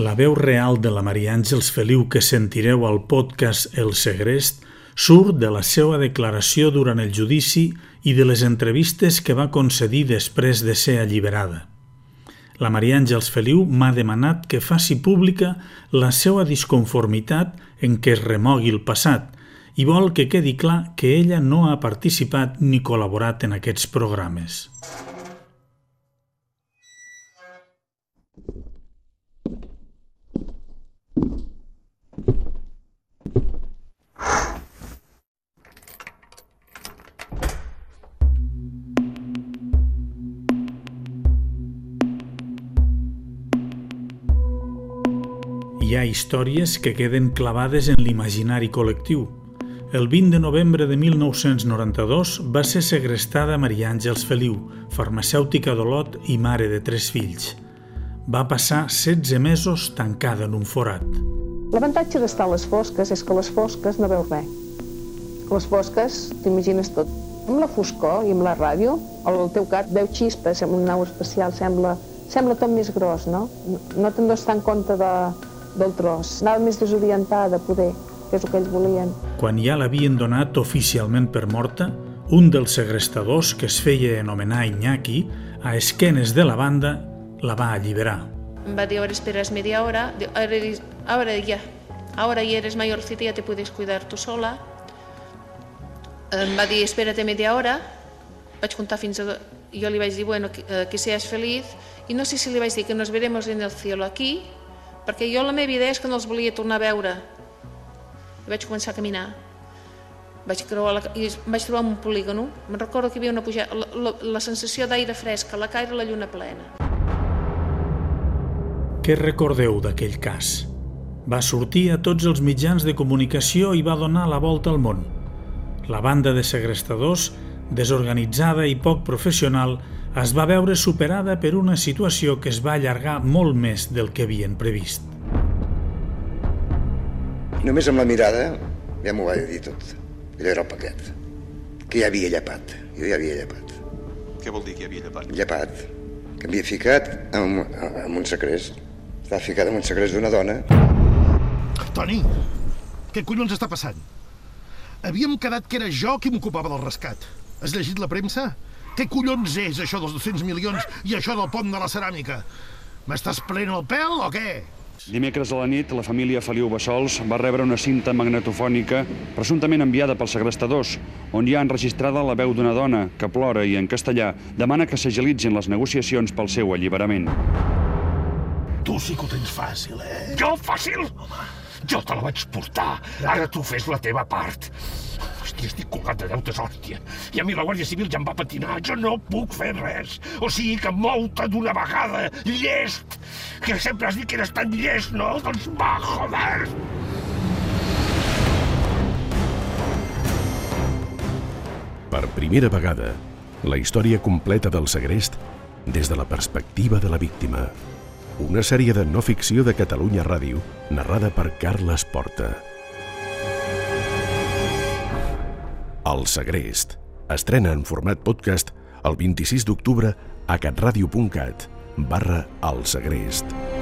La veu real de la Maria Àngels Feliu que sentireu al podcast El Segrest surt de la seva declaració durant el judici i de les entrevistes que va concedir després de ser alliberada. La Maria Àngels Feliu m'ha demanat que faci pública la seva disconformitat en què es remogui el passat i vol que quedi clar que ella no ha participat ni col·laborat en aquests programes. Hi ha històries que queden clavades en l'imaginari col·lectiu. El 20 de novembre de 1992 va ser segrestada Maria Àngels Feliu, farmacèutica d'Olot i mare de tres fills. Va passar 16 mesos tancada en un forat. L'avantatge d'estar a les fosques és que les fosques no veus res. A les fosques t'imagines tot. Amb la foscor i amb la ràdio, el teu cap veu xispes, amb un nau espacial sembla, sembla tot més gros, no? No te'n dones tant compte de, del tros. Anava més desorientada, poder, que és el que ells volien. Quan ja l'havien donat oficialment per morta, un dels segrestadors, que es feia anomenar Iñaki, a esquenes de la banda, la va alliberar. Em va dir, ahora esperas media hora, ahora, ahora ya, ahora ya eres mayorcita, ya te puedes cuidar tú sola. Em va dir, espérate media hora, vaig comptar fins a... Jo li vaig dir, bueno, que, eh, que seas feliz, i no sé si li vaig dir que nos veremos en el cielo aquí, perquè jo la meva idea és que no els volia tornar a veure. I vaig començar a caminar. Vaig, creuar la, i vaig trobar un polígono. Me'n recordo que hi havia una pujada, la, la, la sensació d'aire fresc, la caire la lluna plena. Què recordeu d'aquell cas? Va sortir a tots els mitjans de comunicació i va donar la volta al món. La banda de segrestadors, desorganitzada i poc professional, es va veure superada per una situació que es va allargar molt més del que havien previst. Només amb la mirada ja m'ho va dir tot. Allò era el paquet. Que ja havia llepat. Jo ja havia llepat. Què vol dir que havia llepat? Llepat. Que havia ficat en, en un secret. Estava ficat en un secret d'una dona. Toni, què collons està passant? Havíem quedat que era jo qui m'ocupava del rescat. Has llegit la premsa? Què collons és això dels 200 milions i això del pont de la ceràmica? M'estàs prenent el pèl o què? Dimecres a la nit, la família Feliu Bassols va rebre una cinta magnetofònica presumptament enviada pels segrestadors, on hi ha enregistrada la veu d'una dona que plora i en castellà demana que s'agilitzin les negociacions pel seu alliberament. Tu sí que ho tens fàcil, eh? Jo fàcil? Home, Jo te la vaig portar. Ara tu fes la teva part. Hòstia, estic colgat de deutes, hòstia. I a mi la Guàrdia Civil ja em va patinar. Jo no puc fer res. O sigui que mou-te d'una vegada. Llest! Que sempre has dit que eres tan llest, no? Doncs va, joder! Per primera vegada, la història completa del segrest des de la perspectiva de la víctima. Una sèrie de no ficció de Catalunya Ràdio, narrada per Carles Porta. El Segrest estrena en format podcast el 26 d'octubre a catradio.cat barra El Segrest.